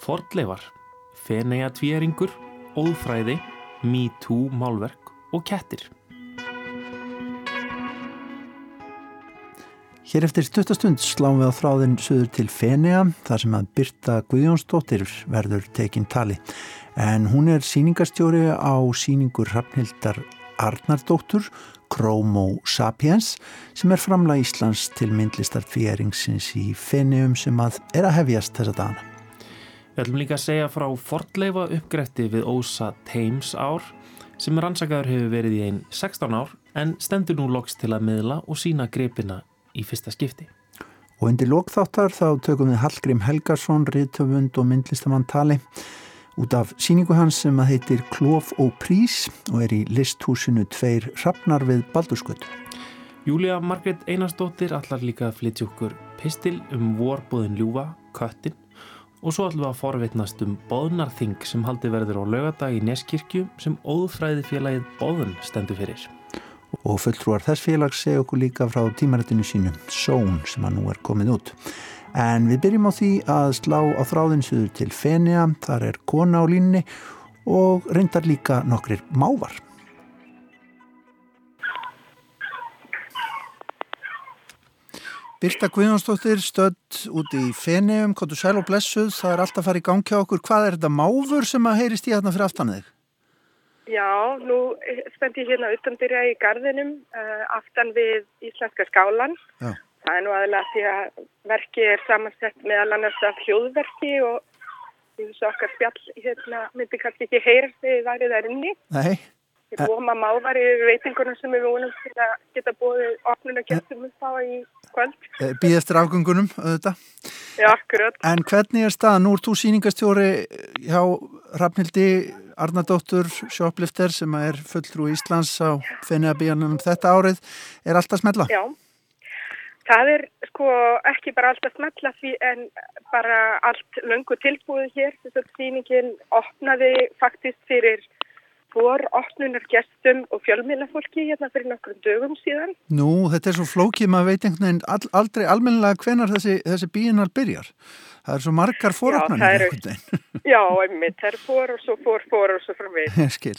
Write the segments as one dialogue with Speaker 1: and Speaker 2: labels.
Speaker 1: Fordleifar, Fenea tvíeringur, Óðfræði, Me Too málverk og kettir.
Speaker 2: Hér eftir stuttastund sláum við á þráðin söður til Fenea þar sem að Birta Guðjónsdóttir verður tekinn tali. En hún er síningastjóri á síningur Rafnhildar Arnardóttur, Chromo Sapiens, sem er framlega Íslands til myndlistar fjeringsins í Feneum sem að er að hefjast þessa dana.
Speaker 1: Við ætlum líka að segja frá fordleifa uppgrætti við Ósa Thames ár sem rannsakaður hefur verið í einn 16 ár en stendur nú loks til að miðla og sína grepina í fyrsta skipti.
Speaker 2: Og undir lókþáttar þá tökum við Hallgrím Helgarsson, riðtöfund og myndlistamann tali út af síningu hans sem að heitir Klof og Prís og er í listhúsinu Tveir Hrafnar við Baldurskutt.
Speaker 1: Júlia Margret Einarsdóttir allar líka að flytja okkur pistil um vorbúðin ljúfa, köttin og svo ætlum við að forvitnast um Bóðnarþing sem haldi verður á lögadag í Neskirkju sem óðfræði félagið Bóðun stendur fyrir.
Speaker 2: Og fulltrúar þess félags segja okkur líka frá tímarættinu sínu Són sem að nú er komið út. En við byrjum á því að slá á þráðinsuður til Fenea, þar er kona á línni og reyndar líka nokkrir mávar. Birta Guðjónsdóttir stödd út í Feneum, kontur sæl og blessuð, það er alltaf að fara í gangi á okkur. Hvað er þetta máfur sem að heyrist í þarna fyrir aftan þig?
Speaker 3: Já, nú stend ég hérna utanbyrja í gardinum uh, aftan við Íslenska skálan. Já. Það er nú aðlega því að verki er samansett meðal annars af hljóðverki og því þess að okkar spjall hérna, myndi kannski ekki heyrast þegar það er það inni.
Speaker 2: Nei.
Speaker 3: Við búum að mávar í veitingunum sem við vonum til að geta búið opnuna gestum upp á í kvöld.
Speaker 2: Eh, Býð eftir afgöngunum, auðvitað.
Speaker 3: Já, akkurat.
Speaker 2: En hvernig er staðan? Nú er þú síningastjóri hjá Rafnildi Arnardóttur Sjóplifter sem er fulltrú í Íslands á fenniðabíjanum þetta árið. Er alltaf smetla?
Speaker 3: Já. Það er sko ekki bara alltaf smetla því en bara allt löngu tilbúið hér. Þess að síningin opnaði faktist fyrir vor opnunar gestum og fjölmiðlafólki hérna fyrir nokkrum dögum síðan.
Speaker 2: Nú, þetta er svo flókið, maður veit einhvern veginn all, aldrei almennilega hvenar þessi, þessi bíinar byrjar. Það er svo margar foröfnarnir einhvern veginn.
Speaker 3: Já, einmitt, það er for og svo for, for og svo fram við.
Speaker 2: Skil.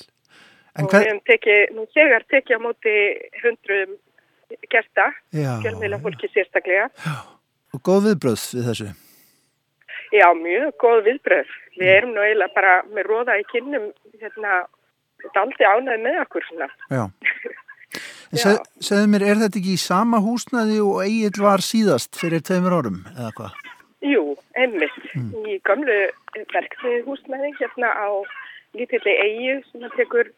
Speaker 3: En og við tekið, nú þegar tekið á móti hundruðum gesta, fjölmiðlafólki sérstaklega.
Speaker 2: Já, og góð viðbröð við þessu?
Speaker 3: Já, mjög góð viðbröð. Við erum nú eiginlega bara með róða í kynnum hérna aldrei ánæði með okkur svona.
Speaker 2: Já. Segð, segðu mér, er þetta ekki í sama húsnaði og eigið var síðast fyrir tveimur árum, eða hvað?
Speaker 3: Jú, einmitt. Mm. Í gamlu verknið húsnaði hérna á lítilli eigið sem að tekur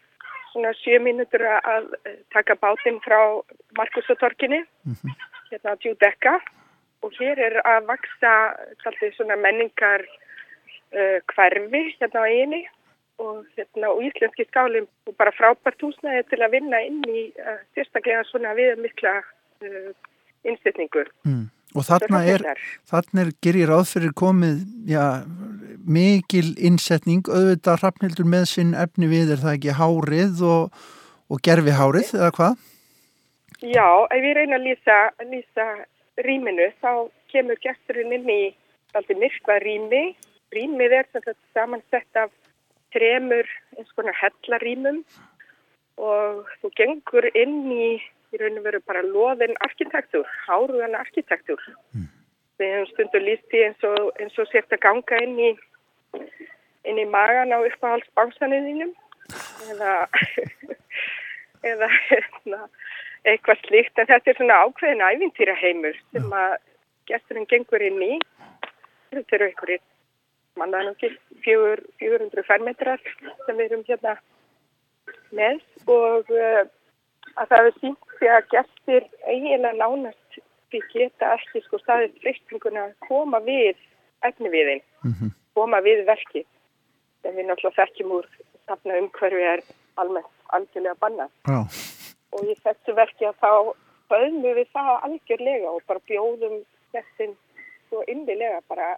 Speaker 3: svona sjö mínutur að taka bátinn frá Markusatorkinni, mm -hmm. hérna á Djúdekka og hér er að vaksa svona menningar uh, hverfi hérna á eiginni og, hérna, og íslenski skálum og bara frábært húsnæði til að vinna inn í uh, sérstaklega svona við mikla uh, innsetningu.
Speaker 2: Mm. Og þarna er, þarna er gerir áþurir komið, já, mikil innsetning, auðvitað Hrafnildur með sinn efni við, er það ekki hárið og, og gerfi hárið, eða hvað?
Speaker 3: Já, ef ég reyna að lýsa, lýsa rýminu, þá kemur gesturinn inn í alltaf myrkva rými. Rýmið er samansett af þremur eins konar hellarýmum og þú gengur inn í í raun og veru bara loðin arkitektúr, háruðan arkitektúr. Mm. Við hefum stundu lísti eins og, eins og sért að ganga inn í, inn í magan á uppáhaldsbánsanuðinum eða, eða eða eitthvað slíkt. En þetta er svona ákveðin ævintýra heimur sem að gesturinn gengur inn í. Þetta eru einhverjir mannaðan og til 400 fermetrar sem við erum hérna með og uh, að það hefur sínt því að gestir eiginlega nánast því geta ekki sko staðið fristringuna að koma við efni við einn, mm -hmm. koma við verkið sem við náttúrulega þekkjum úr stafna umhverfi er almennt algjörlega bannað
Speaker 2: oh.
Speaker 3: og í þessu verki að þá föðum við það algjörlega og bara bjóðum gestin svo indilega bara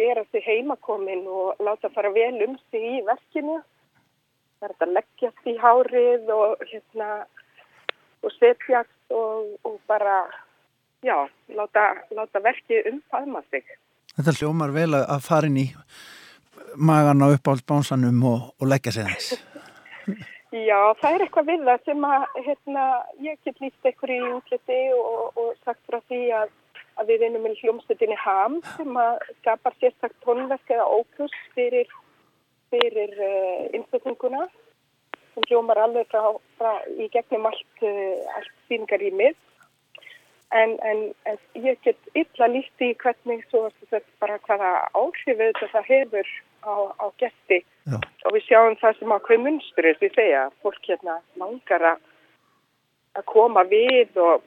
Speaker 3: gera sig heimakomin og láta fara vel um sig í verkinu. Það er að leggjast í hárið og, hérna, og setjast og, og bara já, láta, láta verkið umfæðma sig.
Speaker 2: Þetta hljómar vel að fara inn í magan á uppáhaldsbánsanum og, og leggja sig þess?
Speaker 3: Já, það er eitthvað við það sem að hérna, ég get líst eitthvað í útliti og, og sagt frá því að, að við vinnum með hljómsveitinni HAM sem að skapar sérstaktt tónverk eða ókus fyrir, fyrir uh, innsetninguna sem hljómar alveg frá, frá í gegnum allt, uh, allt síningarýmið. En, en, en ég get illa líst í hvernig svo bara hvaða áhrifið þetta hefur á, á Já. og við sjáum það sem ákveð munstur við segja, fólk hérna langar að koma við og,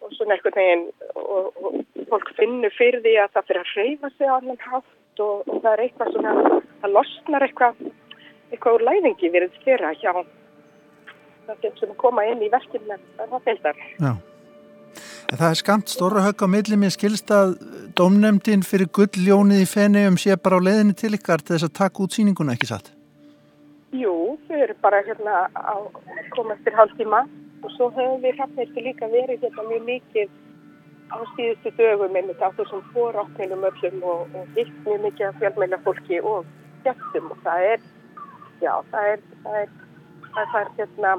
Speaker 3: og svona eitthvað neginn og, og fólk finnur fyrir því að það fyrir að hreyfa sig á annan hátt og, og það er eitthvað svona það losnar eitthvað eitthvað úr læðingi við erum styrra hjá það sem koma inn í verkefni það feildar
Speaker 2: Já. Það er skamt stóra högg á milli. Mér skilst að domnemdin fyrir gulljónið í fenniðum sé bara á leiðinni til ykkar til þess að taka út síninguna ekki satt?
Speaker 3: Jú, þau eru bara hérna að koma eftir hálf tíma og svo hefur við hrappneistu líka verið hérna mjög mikið á síðustu dögum einmitt á þessum fóráknilum öllum og, og hitt mjög mikið af fjármæla fólki og gestum og það er, já, það er, það er, það er hérna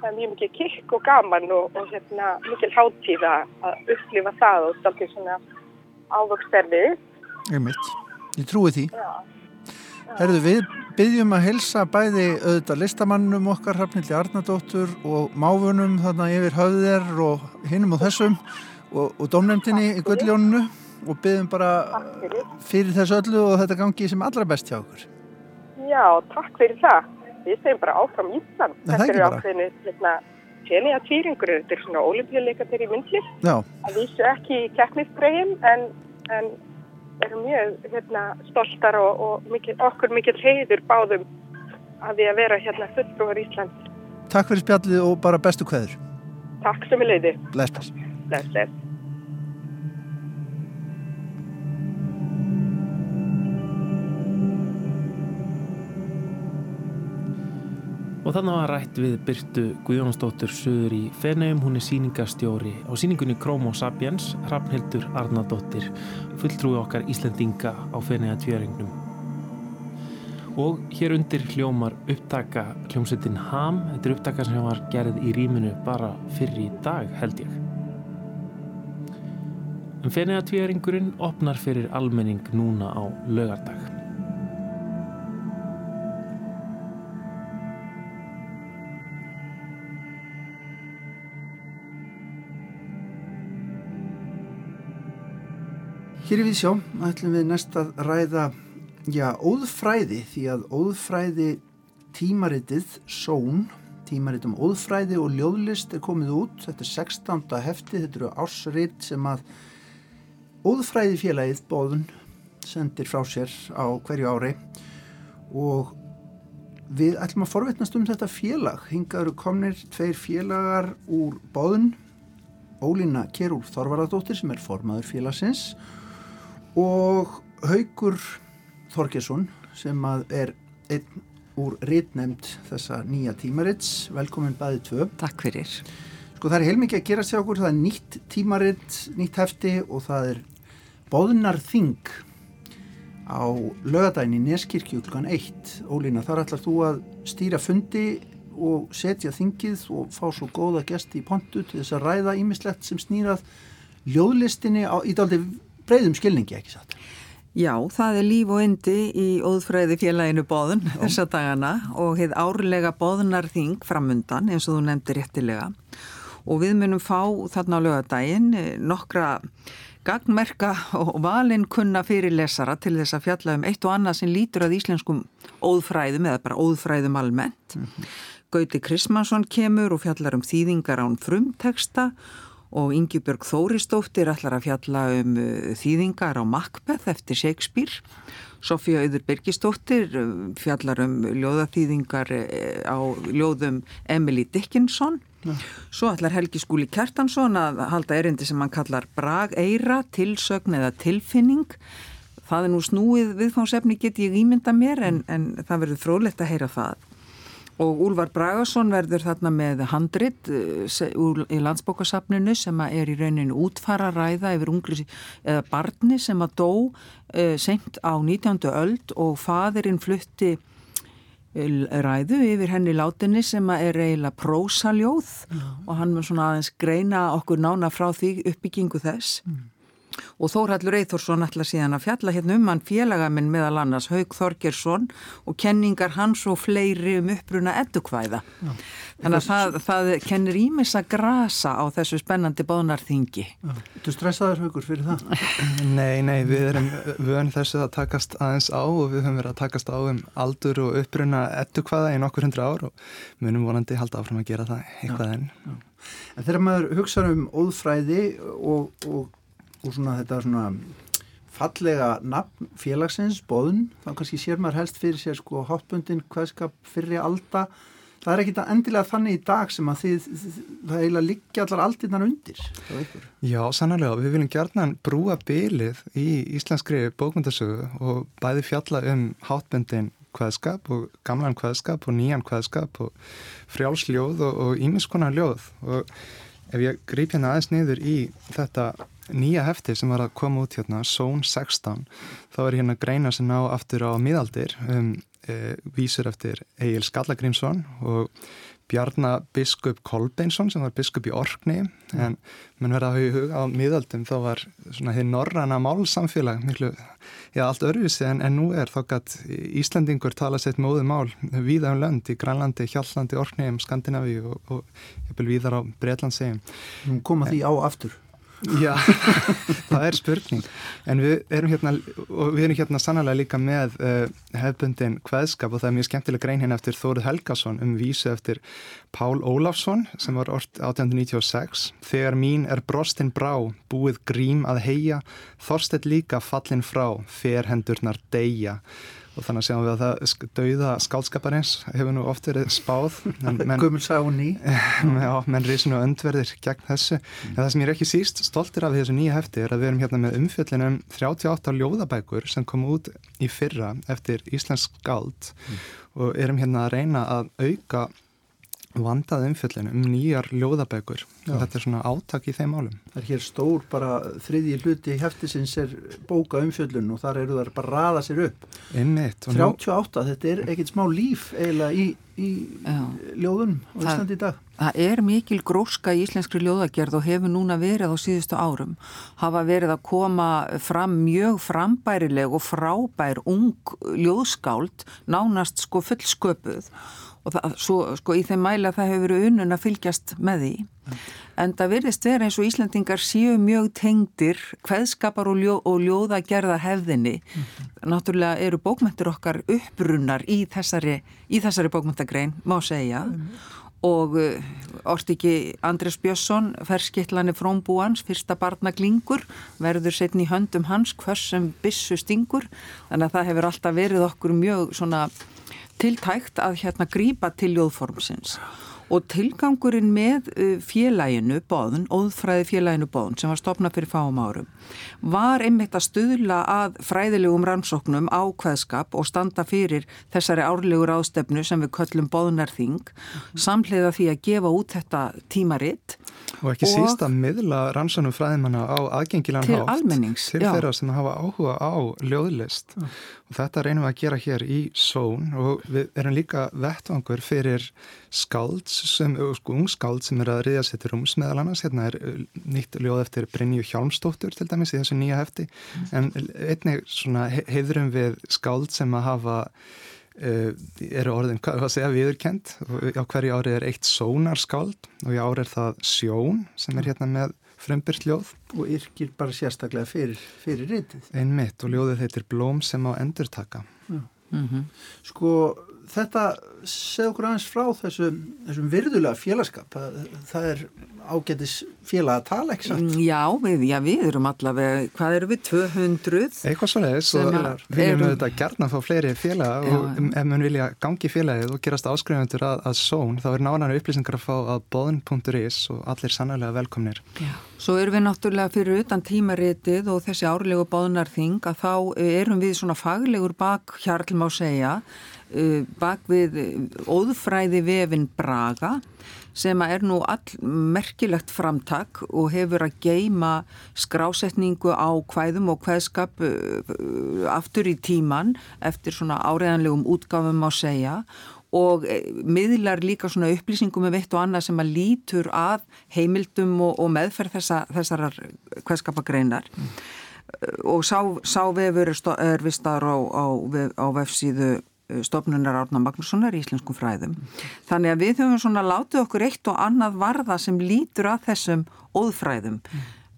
Speaker 3: það er mjög mikið kikk og gaman og, og hérna, mikil háttíð að upplifa það og stálkið svona ávöxterfi.
Speaker 2: Ég mitt, ég trúi því. Já. Herðu, við byggjum að helsa bæði auðvitað listamannum okkar, Hrafnildi Arnardóttur og máfunum þarna yfir höfðir og hinnum og þessum og, og domnefndinni í gulljónunu og byggjum bara fyrir þessu öllu og þetta gangi sem allra best hjá okkur.
Speaker 3: Já, takk fyrir það við segjum bara áfram Ísland. Þetta eru ákveðinu hérna, tjenja týringur, þetta er svona olimpíuleikatir í myndli. Það vísu ekki í keppnisbregin en, en erum mjög hérna, stoltar og, og mikil, okkur mikil heiður báðum að við að vera hérna fullbrúar Ísland.
Speaker 2: Takk fyrir spjallið og bara bestu hverður.
Speaker 3: Takk sem við leiði.
Speaker 2: Bless, bless.
Speaker 1: Og þannig var rætt við Byrtu Guðjónsdóttur söður í Feneum, hún er síningastjóri á síningunni Chrome Sapiens, Rafnhildur Arnardóttir, fulltrúi okkar Íslandinga á Fenea tjöringnum. Og hér undir hljómar upptaka hljómsettin Ham, þetta er upptaka sem var gerð í rýminu bara fyrir í dag held ég. En Fenea tjöringurinn opnar fyrir almenning núna á lögardag.
Speaker 2: Hér í Vísjó ætlum við næst að ræða já, óðfræði því að óðfræði tímaritið Són, tímarit um óðfræði og ljóðlist er komið út, þetta er 16. hefti, þetta eru ársrit sem að óðfræði félagið bóðun sendir frá sér á hverju ári. Og við ætlum að forvetnast um þetta félag. Hingaður komnir tveir félagar úr bóðun Ólína Kjærúl Þorvaradóttir sem er formaður félagsins og Haugur Þorgesson sem er einn úr rittnemnd þessa nýja tímarits. Velkomin bæði tvö.
Speaker 4: Takk fyrir.
Speaker 2: Sko það er heilmikið að gera sér okkur. Það er nýtt tímaritt, nýtt hefti og það er Bóðunar Þing á lögadæni Neskirkju klukkan 1 Ólína þar ætlar þú að stýra fundi og setja þingið og fá svo góða gesti í pontu til þess að ræða ímislegt sem snýrað ljóðlistinni á, í daldi breyðum skilningi ekki satt.
Speaker 4: Já, það er líf og endi í óðfræði félaginu bóðun þessa dagana og heið árlega bóðunarþing framundan eins og þú nefndi réttilega og við munum fá þarna á lögadaginn eh, nokkra gagmerka og valinn kunna fyrir lesara til þess að fjalla um eitt og annað sem lítur að íslenskum óðfræðum eða bara óðfræðum almennt. Mm -hmm. Gauti Krismansson kemur og fjallar um þýðingar án frumteksta og Ingebjörg Þóristóttir ætlar að fjalla um uh, þýðingar á Macbeth eftir Shakespeare. Sofía Auður Birgistóttir uh, fjallar um ljóðaþýðingar uh, á ljóðum Emily Dickinson. Ja. Svo ætlar Helgi Skúli Kjartansson að halda erindi sem hann kallar brag eira, tilsögn eða tilfinning. Það er nú snúið viðfáðsefni get ég ímynda mér en, en það verður frólægt að heyra það. Og Úlvar Bragason verður þarna með handrit í landsbókasafninu sem er í rauninu útfara ræða yfir ungri eða barni sem að dó seint á 19. öld og fadirinn flutti ræðu yfir henni látinni sem er eiginlega prósaljóð mm. og hann mun svona aðeins greina okkur nána frá því uppbyggingu þess. Mm og Þórhallur Eithórsson ætla síðan að fjalla hérna um hann félagaminn meðal annars Haug Þorgersson og kenningar hans og fleiri um uppruna eddukvæða. Þannig að það, það kennir ímis að grasa á þessu spennandi bónarþingi.
Speaker 2: Þú stressaður Haugur fyrir það?
Speaker 5: Nei, nei, við erum vön þessu að takast aðeins á og við höfum verið að takast á um aldur og uppruna eddukvæða í nokkur hundra ár og munum vonandi halda áfram að gera það eitthvað enn.
Speaker 2: En þegar maður hugsa um óðfræði og, og og svona þetta svona fallega nafn félagsins, boðun, þá kannski sér maður helst fyrir sér sko hátbundin, hvaðskap, fyrri alda, það er ekki endilega þannig í dag sem að þið, það eiginlega liggja allar aldinnar undir
Speaker 5: Já, sannarlega, við viljum gerna brúa bylið í íslenskri bókmyndasögu og bæði fjalla um hátbundin hvaðskap og gamlan hvaðskap og nýjan hvaðskap og frjálsljóð og ímiskonar ljóð. Og ef ég grýp hérna aðeins niður í þetta nýja hefti sem var að koma út hérna, Zone 16, þá er hérna greina sem ná aftur á miðaldir um e, vísur eftir Egil Skallagrímsson og Bjarnabiskup Kolbeinsson sem var biskup í Orkni en mann verða að hafa í hug á miðaldum þá var svona því norrana málsamfélag miklu, já allt örfisi en, en nú er þá gætt Íslandingur tala sétt móðu mál viða um lönd í Grænlandi, Hjallandi, Orkni, Skandinavi og, og, og viðar á Breitlandsegjum.
Speaker 2: Koma því á aftur?
Speaker 5: Já, það er spurning. En við erum hérna og við erum hérna sannlega líka með uh, hefbundin hveðskap og það er mjög skemmtileg grein hérna eftir Þóruð Helgason um vísu eftir Pál Ólafsson sem var orð 1896 Þegar mín er brostinn brá búið grím að heia þorstett líka fallin frá fer hendurnar deyja og þannig sjáum við að það dauða skálskaparins hefur nú oft verið spáð
Speaker 2: Gummulsáni
Speaker 5: Já, menn reysi nú öndverðir gegn þessu en það sem ég er ekki síst stoltir af þessu nýja hefti er að við erum hérna með umfjöldinum 38 ljóðabækur sem kom út í fyrra eftir Íslensk skáld mm. og erum hérna að reyna að auka vandað umfjöllinu um nýjar ljóðabækur. Og þetta er svona átak í þeim álum
Speaker 2: Það er hér stór bara þriðji hluti heftisins er bóka umfjöllun og þar eru þar bara að raða sér upp.
Speaker 5: Einmitt,
Speaker 2: 38, nú... þetta er ekkert smá líf eiginlega í, í ljóðunum á Íslandi í dag.
Speaker 4: Það er mikil gróska í íslenskri ljóðagerð og hefur núna verið á síðustu árum. Hafa verið að koma fram mjög frambærileg og frábær ung ljóðskáld nánast sko fullsköpuð og það, svo, sko, í þeim mæla það hefur verið unnun að fylgjast með því mm. en það virðist vera eins og Íslandingar séu mjög tengdir hveðskapar og, ljó, og ljóða gerða hefðinni mm. náttúrulega eru bókmyndir okkar upprunnar í þessari, í þessari bókmyndagrein, má segja mm. og uh, orti ekki Andres Björnsson ferskittlani frómbúans, fyrsta barnaglingur verður setni í höndum hans hvers sem bissu stingur þannig að það hefur alltaf verið okkur mjög svona tiltækt að hérna grípa til ljóðformsins og tilgangurinn með uh, félaginu bóðun, óðfræði félaginu bóðun sem var stopnað fyrir fáum árum var einmitt að stuðla að fræðilegum rannsóknum á hvaðskap og standa fyrir þessari árlegur ástefnu sem við köllum bóðunarþing mm. samlega því að gefa út þetta tímaritt
Speaker 5: og ekki og síst að miðla rannsóknum fræðimanna á aðgengilan
Speaker 4: til hátt
Speaker 5: til já. þeirra sem hafa áhuga á ljóðlist mm. Þetta reynum við að gera hér í són og við erum líka vettvangur fyrir skáld sem, sko ungskáld sem er að riðja sér til rúms meðal annars, hérna er uh, nýtt ljóð eftir Brynju Hjálmstóttur til dæmis í þessu nýja hefti, mm. en einnig svona hefðurum við skáld sem að hafa uh, eru orðin, hvað segja, viðurkend á hverju ári er eitt sónarskáld og í ári er það sjón sem er hérna með frömbyrt ljóð
Speaker 2: og yrkir bara sérstaklega fyrir, fyrir reytið
Speaker 5: einmitt og ljóðið heitir Blóm sem á endurtaka. Mm
Speaker 2: -hmm. sko þetta segð okkur aðeins frá þessum, þessum virðulega félagskap það, það er ágætis félag að tala, ekki satt?
Speaker 4: Já, við, já, við erum allavega, hvað eru við, 200?
Speaker 5: Eitthvað svo leiðis og við
Speaker 4: að erum-
Speaker 5: auðvitað gerna fá fleiri félaga
Speaker 4: Já,
Speaker 5: og ef mann vilja gangi félagið og gerast áskrifundur að, að són þá er nánari upplýsingar að fá að boðn.is og allir sannlega velkomnir.
Speaker 4: Já. Svo erum við náttúrulega fyrir utan tímaritið og þessi árlegu báðnarþing að þá eh, erum við svona faglegur bak hjarl má segja eh, bak við óðfræði vefin Braga sem er nú all merkilegt framtak og hefur að geima skrásetningu á kvæðum og kvæðskap uh, aftur í tíman eftir svona áreðanlegum útgáfum má segja. Og eh, miðlar líka svona upplýsingum með veitt og annað sem að lítur að heimildum og, og meðferð þessa, þessarar kvæðskapagreinar og sá, sá vefur er, er vistar á, á, vef- á vefsíðu eh, stofnunar Árna Magnússonar í Íslenskum fræðum. Þannig að við höfum svona látið okkur eitt og annað varða sem lítur að þessum óðfræðum.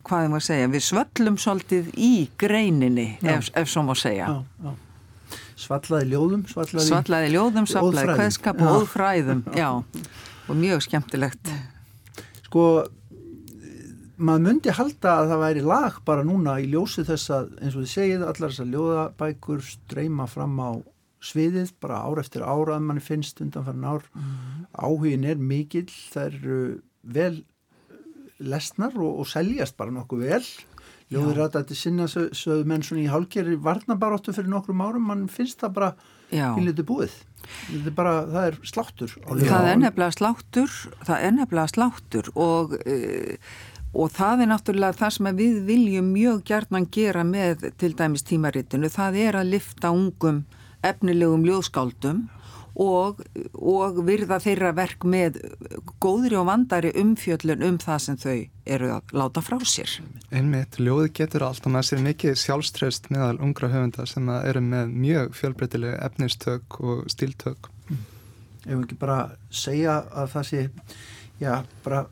Speaker 4: Hvað er maður að segja? Við svöllum svolítið í greininni, ef, ef svo má segja.
Speaker 2: Já, já. Svallaði ljóðum, svallaði...
Speaker 4: Svallaði ljóðum, svallaði
Speaker 2: Já.
Speaker 4: og óðfræðum, já. Og mjög skemmtilegt.
Speaker 2: Sko, maður myndi halda að það væri lag bara núna í ljósi þess að, eins og þið segið, allar þessar ljóðabækur streyma fram á sviðið, bara ár eftir ára að manni finnst undanfærin ár. Áhugin er mikill, það eru vel lesnar og, og seljast bara nokkuð vel. Ljóðir að þetta sinna sö- sögðu menn svona í hálgeri varnabaróttu fyrir nokkrum árum, mann finnst það bara pínlítið búið. Þetta er bara, það er sláttur
Speaker 4: Það er nefnilega sláttur, það er nefnilega sláttur og, e, og það er náttúrulega það sem við viljum mjög gjarnan gera með til dæmis tímaritinu, það er að lifta ungum efnilegum ljóðskáldum og, og virða þeirra verk með góðri og vandari umfjöllun um það sem þau eru að láta frá sér.
Speaker 5: Einmitt, ljóði getur allt og maður sér mikið sjálfströst meðal ungra höfunda sem að eru með mjög fjölbreytileg efnistök og stíltök.
Speaker 2: ef við ekki bara segja að það sé já, bara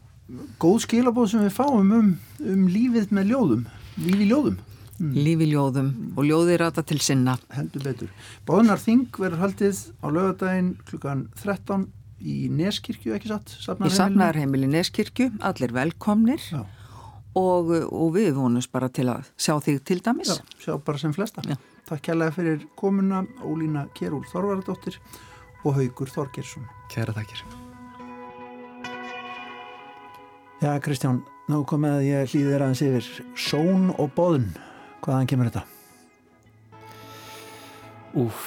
Speaker 2: góð skilabóð sem við fáum um, um lífið með ljóðum lífi ljóðum,
Speaker 4: Lífi ljóðum og ljóði rata til sinna.
Speaker 2: heldur betur Bóðnar Þing verður haldið á lögadaginn klukkan 13 í Neskirkju, ekki satt?
Speaker 4: Í
Speaker 2: Safnaðarheimilinu?
Speaker 4: safnaðarheimili Neskirkju, allir velkomnir og, og við vonumst bara til að sjá þig til dæmis.
Speaker 2: já, sjá bara sem flesta
Speaker 4: Já.
Speaker 2: Takk kærlega fyrir komuna Ólína Kjerúl Þorvaradóttir og Haugur Þorgersson
Speaker 5: Kæra þakkir.
Speaker 2: Já, Kristján, nú komið að ég hlýði þér aðeins yfir Són og Bóðun Hvaðan kemur þetta?
Speaker 1: Úf,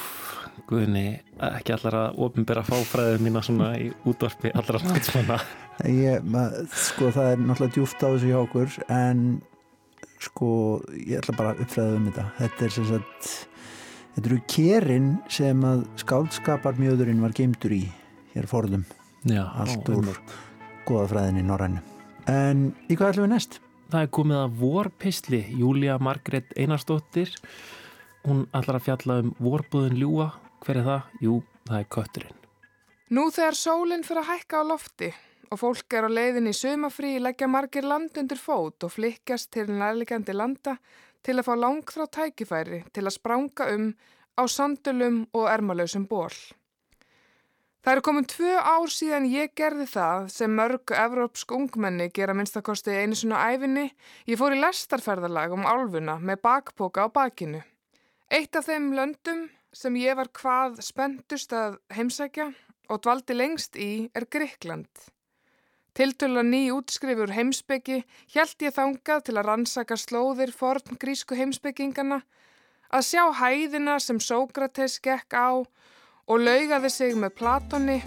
Speaker 1: guðni, ekki allar að ofinbera fáfræðið mína svona í útvarpi allra
Speaker 2: mað, sko það er náttúrulega djúft á þessu hjá okkur en sko ég ætla bara að uppfræða um þetta. Þetta er sem sagt þetta eru kérin sem að skáldskapar mjöðurinn var geimdur í hér forðum, allt úr goðafræðinni norrænu. En í hvað ætlum við næst?
Speaker 1: Það er komið að vorpistli, Júlia Margrét Einarsdóttir. Hún ætlar að fjalla um vorbúðin ljúa. Hver er það? Jú, það er kötturinn.
Speaker 6: Nú þegar sólinn fyrir að hækka á lofti og fólk er á leiðin í sumafrí leggja margir land undir fót og flikkjast til nærlegjandi landa til að fá langþrá tækifæri til að spranga um á sandulum og ermalösum ból. Það eru komin tvö ár síðan ég gerði það sem mörg evrópsk ungmenni gera minnstakosti einu svona æfinni. Ég fór í lestarferðalag um álfuna með bakpoka á bakinu. Eitt af þeim löndum sem ég var hvað spenntust að heimsækja og dvaldi lengst í er Gríkland. Tiltöla ný útskrifur heimsbyggi hjælt ég þangað til að rannsaka slóðir forn grísku heimsbyggingana, að sjá hæðina sem Sókrates gekk á og laugaði sig með Platoni,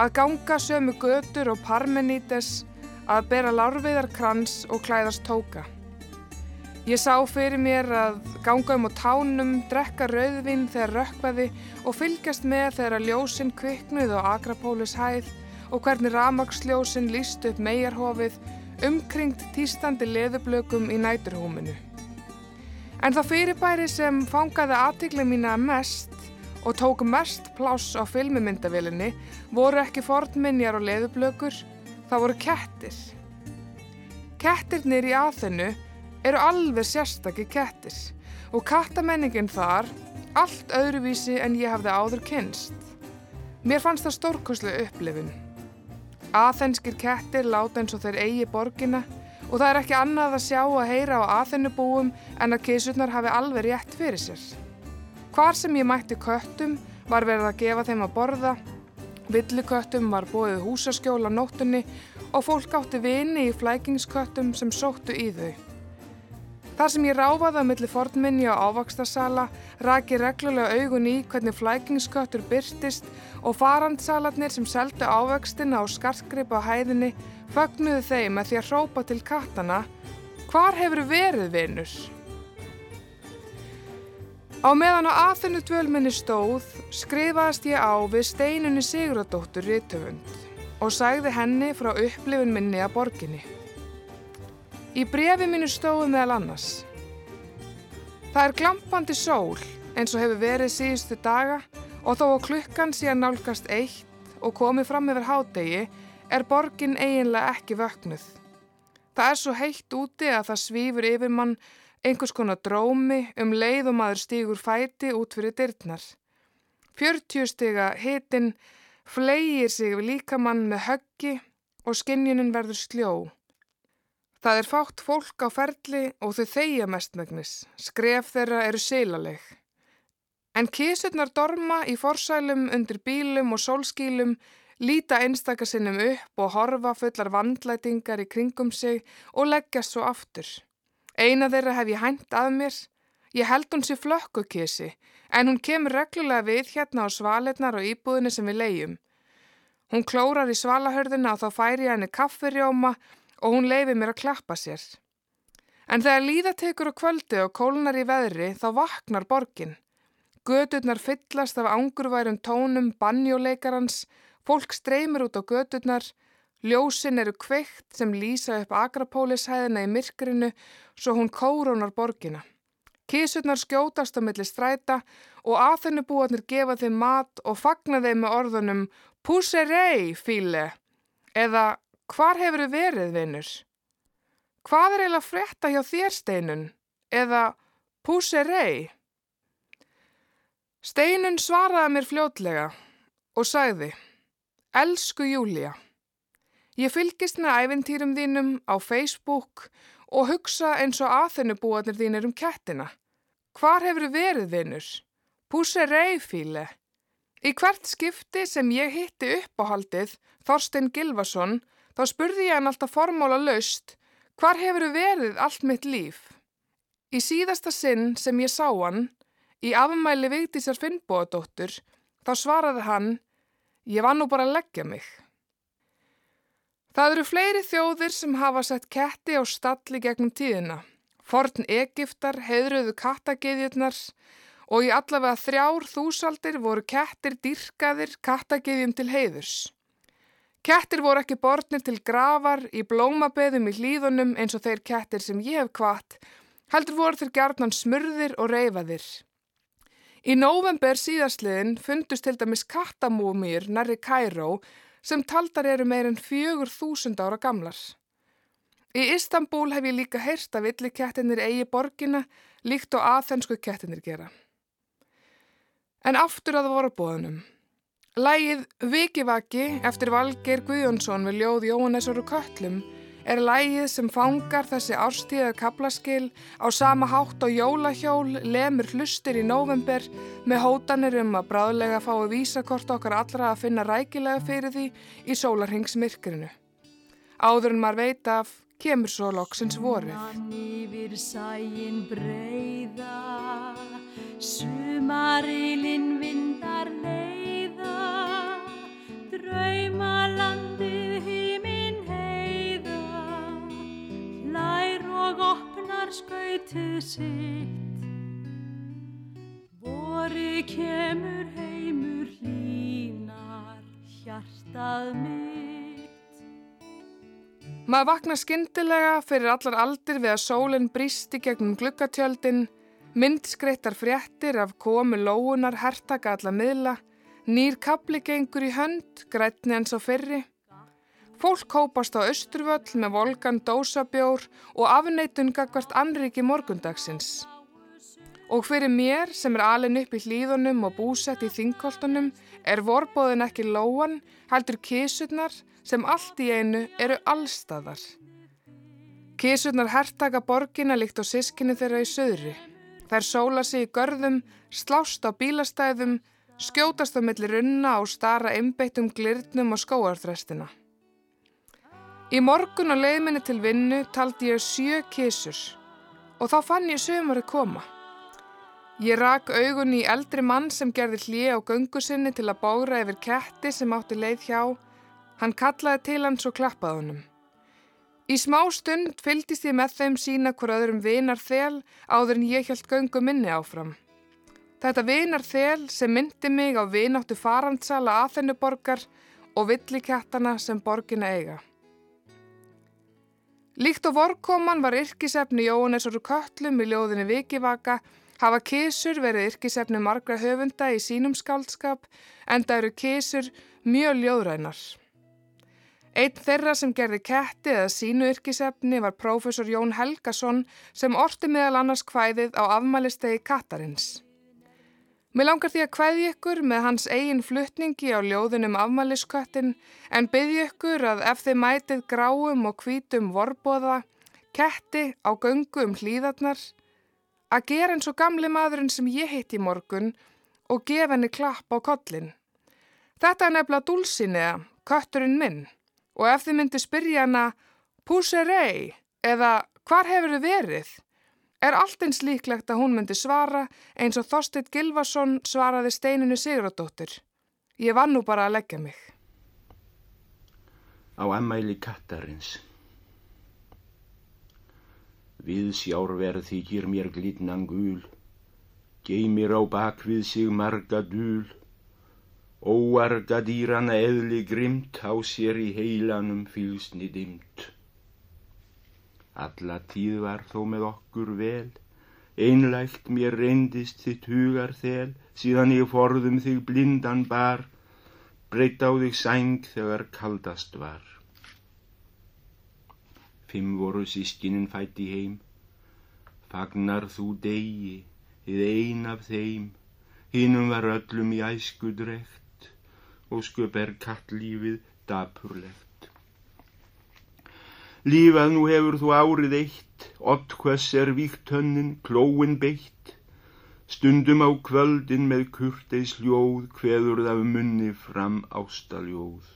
Speaker 6: að ganga sömu götur og Parmenides, að bera lárviðar krans og klæðast tóka. Ég sá fyrir mér að ganga um á tánum, drekka rauðvin þegar rökkvaði og fylgjast með þegar ljósinn kviknuð á Akrapólis hæð og hvernig ramagsljósinn líst upp megarhofið umkringt týstandi leðublökum í næturhúminu. En það fyrirbæri sem fangaði aðtikli mína mest og tók mest pláss á filmimyndavélinni voru ekki fornminjar og leðublökur, það voru kettir. Kettirnir í aðhennu eru alveg sérstakki kettir og kattamenningin þar allt öðruvísi en ég hafði áður kynst. Mér fannst það stórkoslu upplifin. Aþenskir kettir láta eins og þeir eigi borgina og það er ekki annað að sjá að heyra á aðennubúum en að kísurnar hafi alveg rétt fyrir sér. Hvar sem ég mætti köttum var verið að gefa þeim að borða, villiköttum var bóðið húsaskjóla nóttunni og fólk átti vini í flækingsköttum sem sóttu í þau. Þar sem ég ráfaði að milli fornminni á ávakstasala raki reglulega augun í hvernig flækingsköttur byrtist og farandsalarnir sem seldu ávakstina á skartgripa á hæðinni fögnuðu þeim að því að hrópa til kattana Hvar hefur verið vinnur? Á meðan á aðþennu dvölminni stóð skrifaðist ég á við steinunni Siguradóttur Rítöfund og sagði henni frá upplifun minni að borginni. Í brefi mínu stóðu meðal annars. Það er glampandi sól eins og hefur verið síðustu daga og þó að klukkan að nálgast eitt og komið fram yfir hádegi er borgin eiginlega ekki vöknuð. Það er svo heitt úti að það svífur yfir mann einhvers konar drómi um leið og maður stígur fæti út fyrir dyrtnar. 40 stiga hitin flegir sig við líkamann með höggi og skinnjunin verður sljó. Það er fátt fólk á ferli og þau þeigja mestmægnis. Skref þeirra eru sílaleg. En kísurnar dorma í forsælum undir bílum og sólskílum, líta einstakasinnum upp og horfa fullar vandlætingar í kringum sig og leggja svo aftur. Eina þeirra hef ég hænt að mér. Ég held hún sér flökkukísi, en hún kemur reglulega við hérna á svaletnar og íbúðinni sem við leiðjum. Hún klórar í svalahörðina og þá færi henni kaffirjóma og hún leiði mér að klappa sér. En þegar líðatekur á kvöldi og kólnar í veðri þá vaknar borgin. Göturnar fyllast af angurværum tónum bannjóleikarans, fólk streymir út á göturnar, ljósin eru kveikt sem lýsa upp agrapólishæðina í myrkrinu svo hún kórónar borgina. Kísurnar skjótast á milli stræta og aðþennubúarnir gefa þeim mat og fagna þeim með orðunum Pusserei, fíle, eða Hvar hefur þið verið, vinnur? Hvað er eiginlega frétta hjá þér, Steinun? Eða Pusserei? Steinun svaraði mér fljótlega og sagði Elsku Júlia, ég fylgist með æfintýrum þínum á Facebook og hugsa eins og aðþennubúarnir þínir um kettina. Hvar hefur verið, vinnur? Pusserei, fíle. Í hvert skipti sem ég hitti uppáhaldið Þorstein Gilvason Þá spurði ég hann alltaf formála laust, hvar hefur verið allt mitt líf? Í síðasta sinn sem ég sá hann, í afmæli Vigdísar Finnbóðadóttur, þá svaraði hann, ég var nú bara að leggja mig. Það eru fleiri þjóðir sem hafa sett ketti á stalli gegnum tíðina. Forn Egiptar heðruðu kattageðjurnar og í allavega þrjár þúsaldir voru kettir dyrkaðir kattageðjum til heiðurs. Kettir voru ekki borðnir til gravar í blómabeðum í hlýðunum eins og þeir kettir sem ég hef kvart, heldur voru þeir gerðnan smurðir og reyfaðir. Í nóvember síðastliðin fundust til dæmis kattamúmýr nærri Kæró sem taldar eru meirinn fjögur þúsund ára gamlar. Í Istanbul hef ég líka heyrst að villikettinir eigi borgina líkt og aðþensku kettinir gera. En aftur að það voru bóðunum. Lægið Vikivaki eftir Valgeir Guðjónsson við ljóð Jóhannesur og Köllum er lægið sem fangar þessi árstíðar kaplaskil á sama hátt og jólahjól lemur hlustir í november með hótanir um að bráðlega fái vísakort okkar allra að finna rækilega fyrir því í sólarhengsmyrkrinu. Áður en maður veit af kemur svo loksins vorið. Sumarilinn vindar leið og opnar skautið sitt voru kemur heimur hlínar hjartað mitt Maður vaknar skindilega fyrir allar aldir við að sólinn brísti gegnum glukkatjöldin myndskreittar fréttir af komu lóunar hertaka alla miðla Nýr kapli gengur í hönd, grætni eins og fyrri. Fólk hópast á Östruvöll með volgan dósabjór og afneitun gagvart anriki morgundagsins. Og fyrir mér sem er alin upp í hlýðunum og búsett í þingkoltunum er vorbóðin ekki lóan, heldur kísurnar sem allt í einu eru allstaðar. Kísurnar herrtaka borgina líkt á sískinni þeirra í söðri. Þær sóla sig í görðum, slást á bílastæðum, skjótast á millir unna og stara einbeittum glirnum og skóarþrestina. Í morgun og leiðminni til vinnu taldi ég sjö kísur og þá fann ég sömari koma. Ég rak augun í eldri mann sem gerði hlið á göngu sinni til að bóra yfir ketti sem átti leið hjá. Hann kallaði til hans og klappaði honum. Í smá stund fyldist ég með þeim sína hver öðrum vinar þel áður en ég held göngu minni áfram. Þetta vinar þel sem myndi mig á vináttu farandsala aðfennuborgar og villikættana sem borgina eiga. Líkt og vorkoman var yrkisefni Jóhannesur Köllum í ljóðinni Vikivaka hafa kísur verið yrkisefni margra höfunda í sínum skáldskap en það eru kísur mjög ljóðrænar. Einn þeirra sem gerði ketti eða sínu yrkisefni var prófessor Jón Helgason sem orti meðal annars kvæðið á afmælistegi Katarins. Mér langar því að kvæði ykkur með hans eigin fluttningi á ljóðunum afmælisköttin en byrji ykkur að ef þið mætið gráum og hvítum vorbóða, ketti á göngu um hlýðarnar, að gera eins og gamli maðurinn sem ég hitt í morgun og gefa henni klapp á kollin. Þetta er nefnilega dúlsinniða, kötturinn minn. Og ef þið myndi spyrja hana Púserei eða hvar hefur þið verið? Er allt eins líklegt að hún myndi svara eins og Þorstedt Gilvason svaraði steininu Sigurðardóttir. Ég var nú bara að leggja mig.
Speaker 7: Á emmæli kattarins. Við sjárverð þykir mér glitnan gul, geymir á bakvið sig marga dúl, Óarga dýrana eðli grimt á sér í heilanum fylsni dimt. Alla tíð var þó með okkur vel, einlægt mér reyndist þitt hugar þel, síðan ég forðum þig blindan bar, breytt á þig sæng þegar kaldast var. Fimm voru sískinin fætt í heim, fagnar þú degi, þið ein af þeim, hinnum var öllum í æsku drekt, ósköp er kattlífið dapurlegt. Lífað nú hefur þú árið eitt, ott hvers er víkt hönnin, klóin beitt, stundum á kvöldin með kurteis ljóð, hveður það munni fram ástaljóð.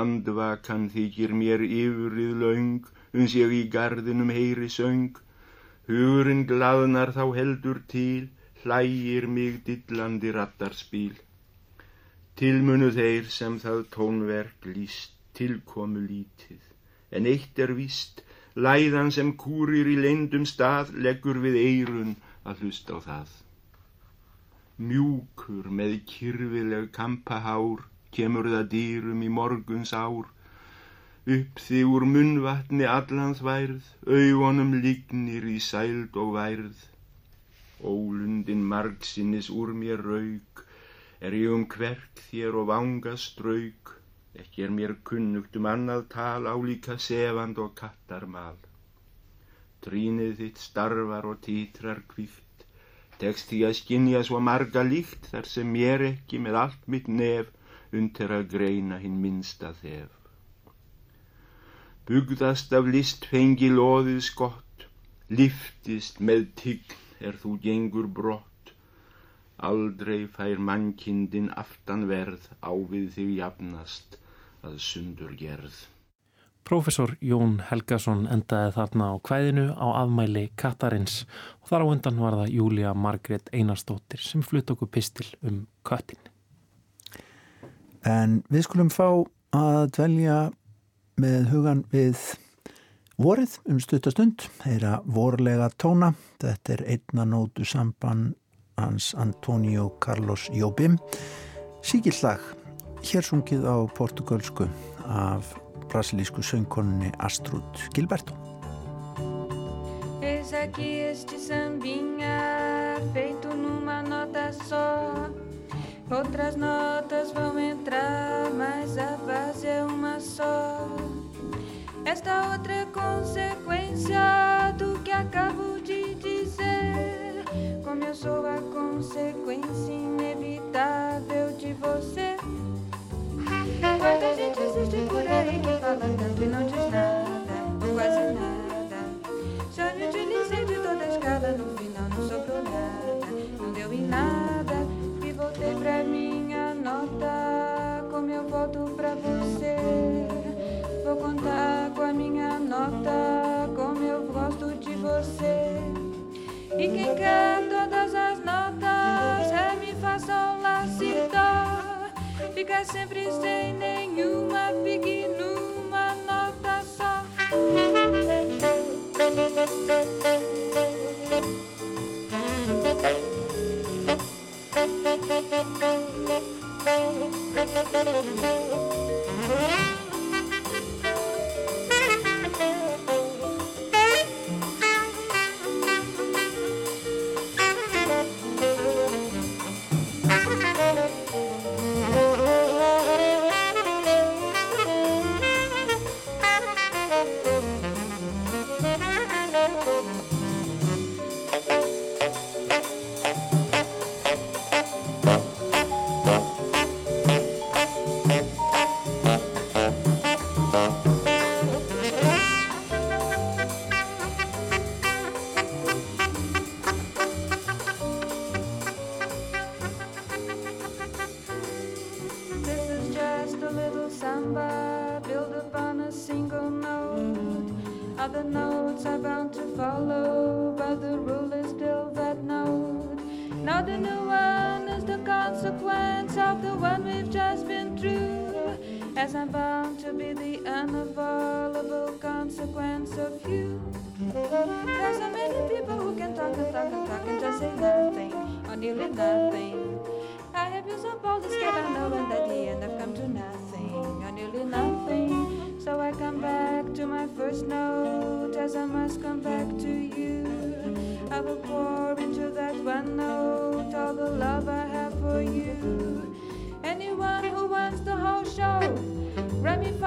Speaker 7: Andvakan þykir mér yfirrið laung, uns ég í gardinum heyri söng, hugurinn glaðnar þá heldur til, hlægir mig dillandi rattarspíl. Tilmunu þeir sem það tónverk líst tilkomu lítið, en eitt er víst, læðan sem kúrir í leindum stað leggur við eirun að hlust á það. Mjúkur með kyrfileg kampahár kemur það dýrum í morguns ár, upp þig úr munnvatni allan þværð, augunum lignir í sæld og værð. Ólundin margsinnis úr mér raug, Er ég um kverk þér og vanga strauk, ekki er mér kunnugt um annað tal álíka sefand og kattarmal. Trínið þitt starfar og títrar kvíkt, tekst því að skinja svo marga líkt þar sem mér ekki með allt mitt nef undir að greina hinn minsta þef. Bugðast af list fengi loðið skott, liftist með tign er þú gengur brott, Aldrei fær mannkindin aftanverð á við þig jafnast að sundur gerð.
Speaker 1: Profesor Jón Helgason endaði þarna á kvæðinu á afmæli Katarins og þar á undan var það Júlia Margret Einarstóttir sem flutt okkur pistil um köttin.
Speaker 2: En við skulum fá að dvelja með hugan við vorið um stuttastund, þeirra vorlega tóna, þetta er einna nótu samband hans Antonio Carlos Jobim. Síkillag hér sungið á portugalsku af brasilísku söngkonunni Astrud Gilberto.
Speaker 8: Eis aqui este sambinha feito numa nota só. Outras notas vão entrar, mas a base é uma só. Esta outra é consequência do que acabo de dizer como eu sou a consequência inevitável de você. Quanta gente existe por aí que fala tanto e não diz nada, quase nada. nada, no final não sobrou nada, não deu em nada. E voltei pra minha nota, como eu volto pra você. Vou contar com a minha nota, como eu gosto de você. E quem quer ficar sempre sem nenhuma pequena.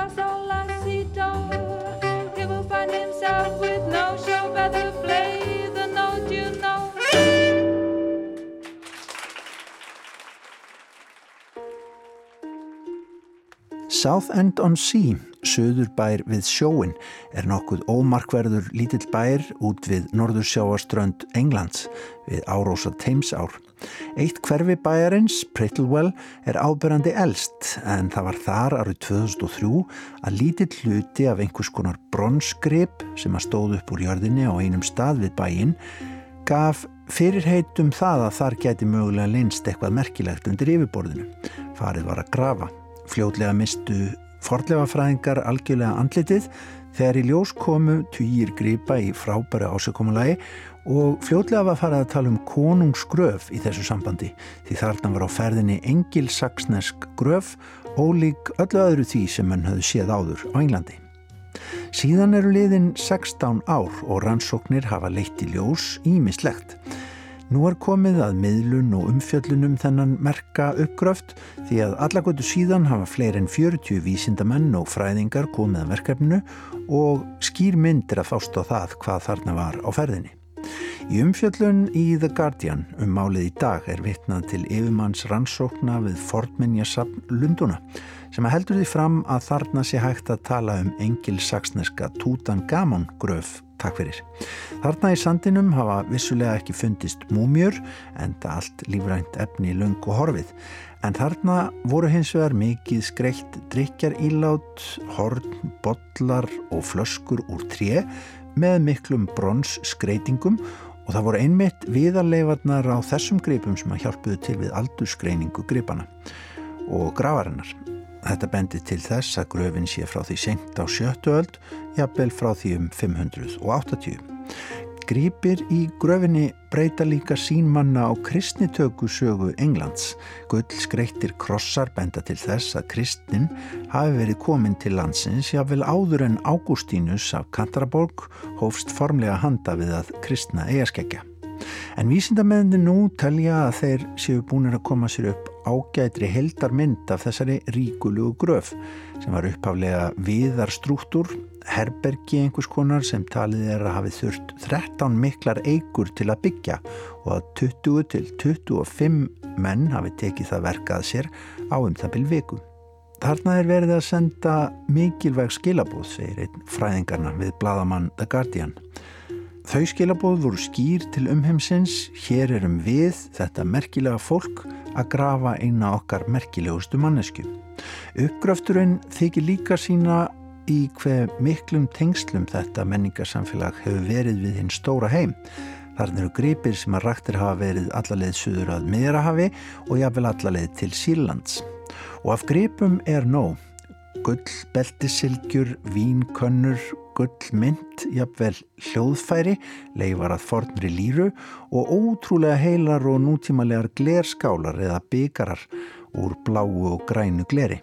Speaker 8: Remy fa sol la si do. He will find himself with no show, better play the note you know.
Speaker 2: Southend-on-Sea, söðurbær við sjóin, er nokkuð ómarkverður lítill bær út við norðursjáaströnd Englands við árósa Thamesár. Eitt hverfi bæjarins, Prittlewell, er ábyrrandi elst en það var þar árið 2003 að lítill hluti af einhvers konar bronsgrip sem að stóð upp úr jörðinni á einum stað við bæin gaf fyrirheitum það að þar geti mögulega linst eitthvað merkilegt undir yfirborðinu. Farið var að grafa. Fljótlega mistu forleifafræðingar algjörlega andlitið þegar í ljós komu týjir gripa í frábæri ásökumulagi og fljótlega var farið að tala um konungsgröf í þessu sambandi því þarna var á ferðinni engilsaksnesk gröf ólík öllu öðru því sem mann höfðu séð áður á Englandi. Síðan eru liðin 16 ár og rannsóknir hafa leitt í ljós ímislegt. Nú er komið að miðlun og umfjöllunum þennan merka uppgröft því að allakvöldu síðan hafa fleir en 40 vísindamenn og fræðingar komið að verkefninu og skýr myndir að fást á það hvað þarna var á ferðinni. Í umfjöllun í The Guardian um málið í dag er vitnað til yfirmanns rannsókna við Fortminjasafn Lunduna sem heldur því fram að þarna sé hægt að tala um engilsaksneska Tutangamon gröf takk fyrir. Þarna í sandinum hafa vissulega ekki fundist múmjör en það allt lífrænt efni lung og horfið en þarna voru hins vegar mikið skreitt drikjar ílát, horn, bollar og flöskur úr tré með miklum brons skreitingum og það voru einmitt viðarleifarnar á þessum gripum sem að hjálpuðu til við aldurskreiningu gripana og gravarinnar. Þetta bendir til þess að gröfin sé frá því senkt á sjöttu öld, jafnvel frá því um 580. Gripir í gröfinni breyta líka sínmanna á kristnitöku sögu Englands. Gull skreittir krossar benda til þess að kristnin hafi verið komin til landsins jáfnvel áður en Ágústínus af Kantraborg hófst formlega handa við að kristna eigaskeggja. En vísindamenni nú telja að þeir séu búinir að koma sér upp ágætri heldarmynd af þessari ríkulugu gröf sem var upphaflega viðarstrúktur, herbergi einhvers konar sem talið er að hafi þurft 13 miklar eigur til að byggja og að 20 til 25 menn hafi tekið það verkað sér á um það byrj viku. Þarna er verið að senda mikilvæg skilabóð, segir einn fræðingarna við bladamann The Guardian. Þau skilabóð voru skýr til umheimsins, hér erum við, þetta merkilega fólk, að grafa eina okkar merkilegustu mannesku. Uppgröfturinn þykir líka sína í hver miklum tengslum þetta menningarsamfélag hefur verið við hinn stóra heim. Þar eru gripir sem að rættir hafa verið allarleið suður að miðrahafi og jáfnvel allarleið til Sílands. Og af gripum er nóg. Gull, beltisilgjur, vínkönnur, gullmynd, jafnvel hljóðfæri, leifar að fornri líru og ótrúlega heilar og nútímalegar glerskálar eða byggarar úr bláu og grænu gleri.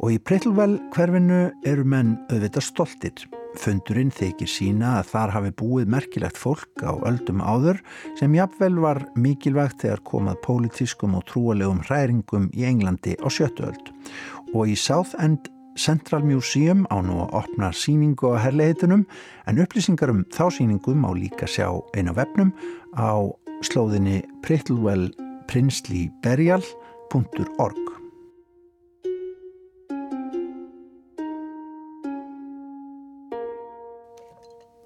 Speaker 2: Og í Prittlvel hverfinu eru menn auðvitað stoltir. Fundurinn þykir sína að þar hafi búið merkilegt fólk á öldum áður sem jafnvel var mikilvægt þegar komað pólitískum og trúalegum hræringum í Englandi á sjöttu öld. Og í South End Central Museum á nú að opna síningu á herleitunum en upplýsingar um þá síningu má líka sjá einu vefnum á slóðinni prittlewellprinsleyburial.org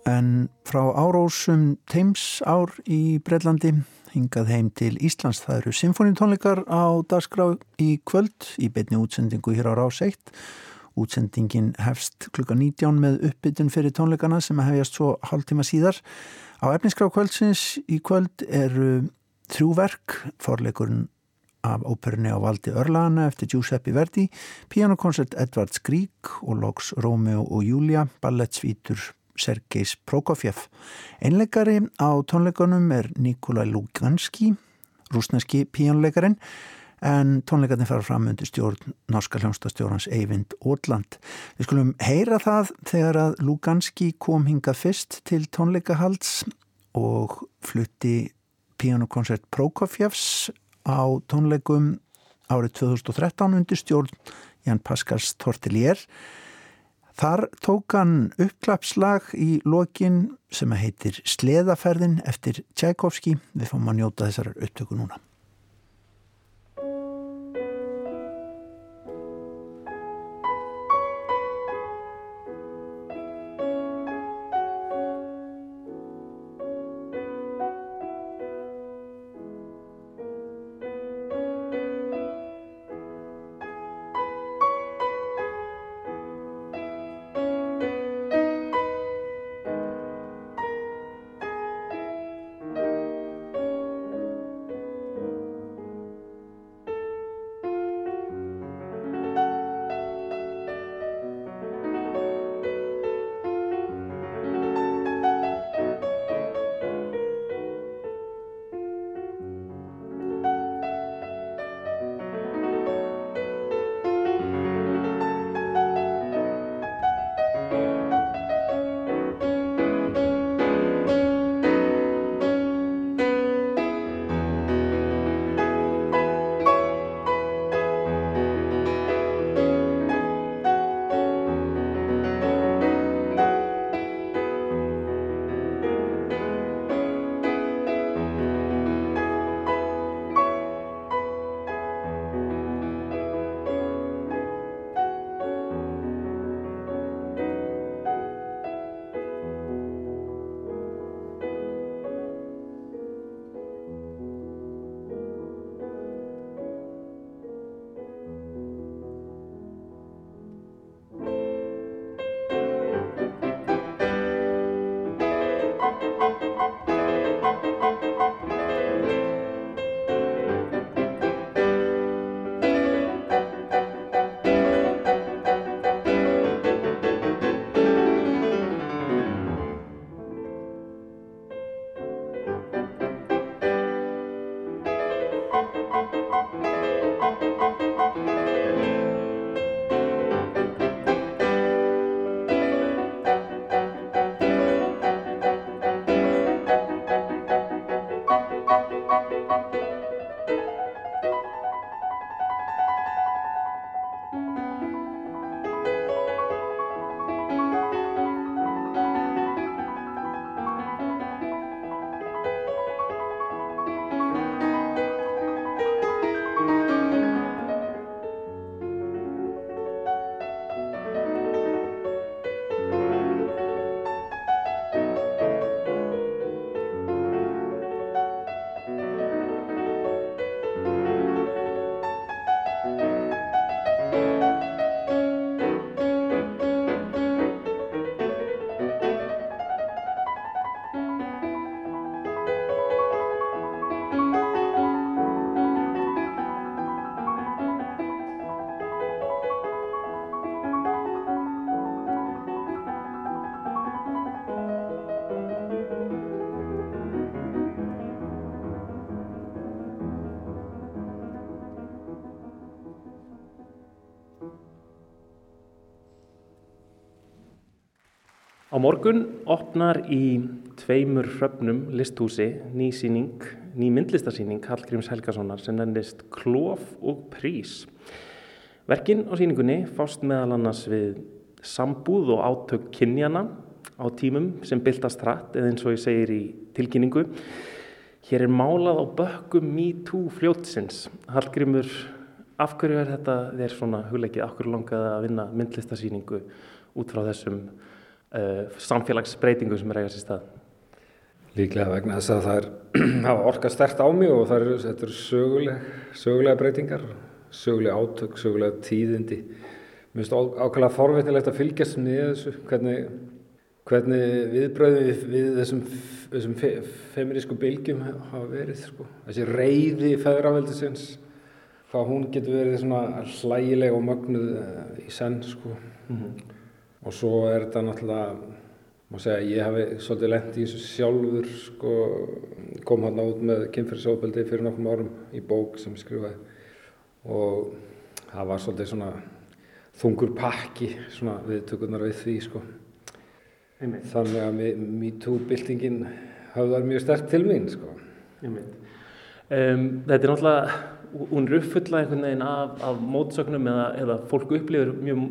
Speaker 2: En frá árósum Teims ár í Breitlandi hingað heim til Íslands. Það eru symfónitónleikar á dagskrá í kvöld í beitni útsendingu hér á Rás 1. Útsendingin hefst klukka 19 með uppbytun fyrir tónleikana sem hefjast svo hálf tíma síðar. Á efniskrá kvöldsins í kvöld eru þrjúverk, forleikurinn af óperunni á valdi Örlana eftir Giuseppe Verdi, pianokoncert Edvard Skrík og loks Rómeo og Júlia, ballettsvítur Sergejs Prokofjev. Einleikari á tónleikunum er Nikolaj Luganski, rúsneski píjónleikarin, en tónleikarnir fara fram undir stjórn norska hljómsdastjórnans Eyvind Ótland. Við skulum heyra það þegar að Luganski kom hingað fyrst til tónleikahalds og flutti píjónukonsert Prokofjevs á tónleikum árið 2013 undir stjórn Jan Paskars Tortelier Þar tók hann uppklapslag í lokin sem heitir Sleðaferðin eftir Tchaikovski. Við fáum að njóta þessar upptöku núna.
Speaker 1: Á morgun opnar í tveimur hröfnum listhúsi ný síning, ný myndlistarsýning Hallgríms Helgasonar sem nefnist Klof og Prís. Verkin á síningunni fást meðal annars við sambúð og átök kynjana á tímum sem byltast hratt eða eins og ég segir í tilkynningu. Hér er málað á bökkum MeToo fljótsins. Hallgrímur, af hverju er þetta þér svona hugleikið? Af hverju langaði að vinna myndlistarsýningu út frá þessum uh, samfélagsbreytingu sem er eigast í stað?
Speaker 9: Líklega vegna þess að það er hafa orka stert á mig og eru, þetta eru söguleg, sögulega breytingar, sögulega átök, sögulega tíðindi. Mér finnst ákveðlega forveitnilegt að fylgjast með þessu, hvernig, hvernig viðbröðum við, við þessum, þessum fe, feminísku bylgjum hafa verið. Sko. Þessi reyði feðraveldisins, hvað hún getur verið svona hlægileg og mögnuð í senn. Sko. Mm -hmm. Og svo er þetta náttúrulega, má segja, ég hafi svolítið lengt í þessu sjálfur, sko, kom hann át með kynferðsófbeldi fyrir nokkrum árum í bók sem skrifaði og það var svolítið svona þungur pakki svona viðtökurnar við því, sko. Einmitt. Þannig að MeToo-byltingin hafði mjög sterkt til mín, sko.
Speaker 1: Um, þetta er náttúrulega, hún er uppfullað einhvern veginn af, af mótsögnum eða, eða fólk upplifir mjög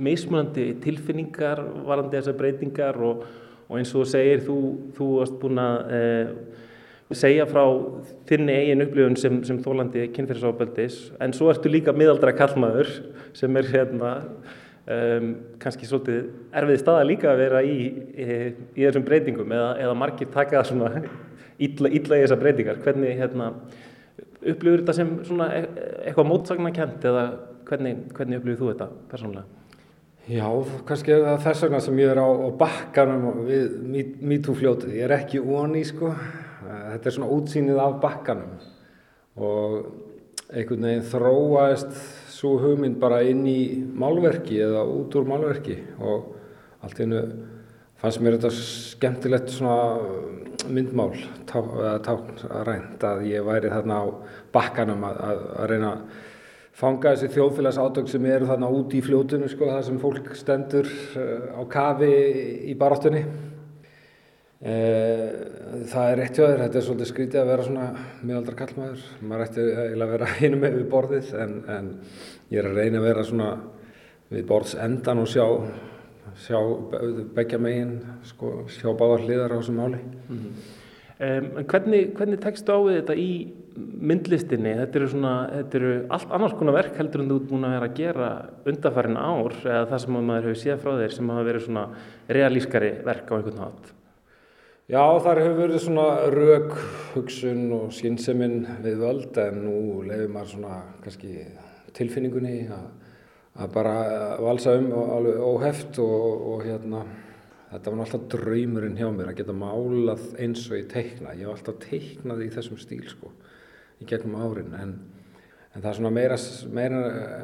Speaker 1: mismunandi tilfinningar varandi þessar breytingar og, og eins og þú segir, þú, þú varst búin að eh, segja frá þinni eigin upplifun sem, sem þólandi kynferðisofbeldis en svo ertu líka miðaldra kallmaður sem er hérna um, kannski svolítið erfið staða líka að vera í, í, í þessum breytingum eða, eða margir taka það svona illa, illa í þessar breytingar. Hvernig hérna, upplifur þetta sem svona eitthvað mótsagnakent eða hvernig, hvernig upplifur þú þetta persónulega?
Speaker 9: Já, kannski er það þess vegna sem ég er á, á bakkanum við MeToo-fljótið. Ég er ekki onni, sko. Þetta er svona útsýnið af bakkanum og einhvern veginn þróaðist svo hugmynd bara inn í málverki eða út úr málverki og allt einu fannst mér þetta skemmtilegt svona myndmál, tákn að ég væri þarna á bakkanum að, að, að reyna að fanga þessi þjóðfélags átök sem eru þarna út í fljótunum sko, það sem fólk stendur á kafi í baráttunni. Það er rétt hjá þér, þetta er svolítið skrítið að vera svona miðaldra kallmaður, maður ætti eiginlega að vera hinum með við borðið en, en ég er að reyna að vera svona við borðs endan og sjá, sjá begja megin, sko, sjá báðar hliðar á þessu máli. Mm -hmm.
Speaker 1: um, hvernig, hvernig tekstu á þetta í myndlistinni, þetta eru, svona, þetta eru allt annars konar verk heldur en þú ert búin að vera að gera undarfærin ár eða það sem maður hefur séð frá þeir sem hafa verið svona realískari verk á einhvern nátt.
Speaker 9: Já, þar hefur verið svona rauk, hugsun og skynnseminn við völd en nú lefur maður svona kannski tilfinningunni að, að bara valsa um alveg óheft og, og hérna þetta var alltaf draumurinn hjá mér að geta málað eins og ég teikna. Ég hef alltaf teiknað í þessum stíl sko í gegnum árin. En, en það er svona meira, meira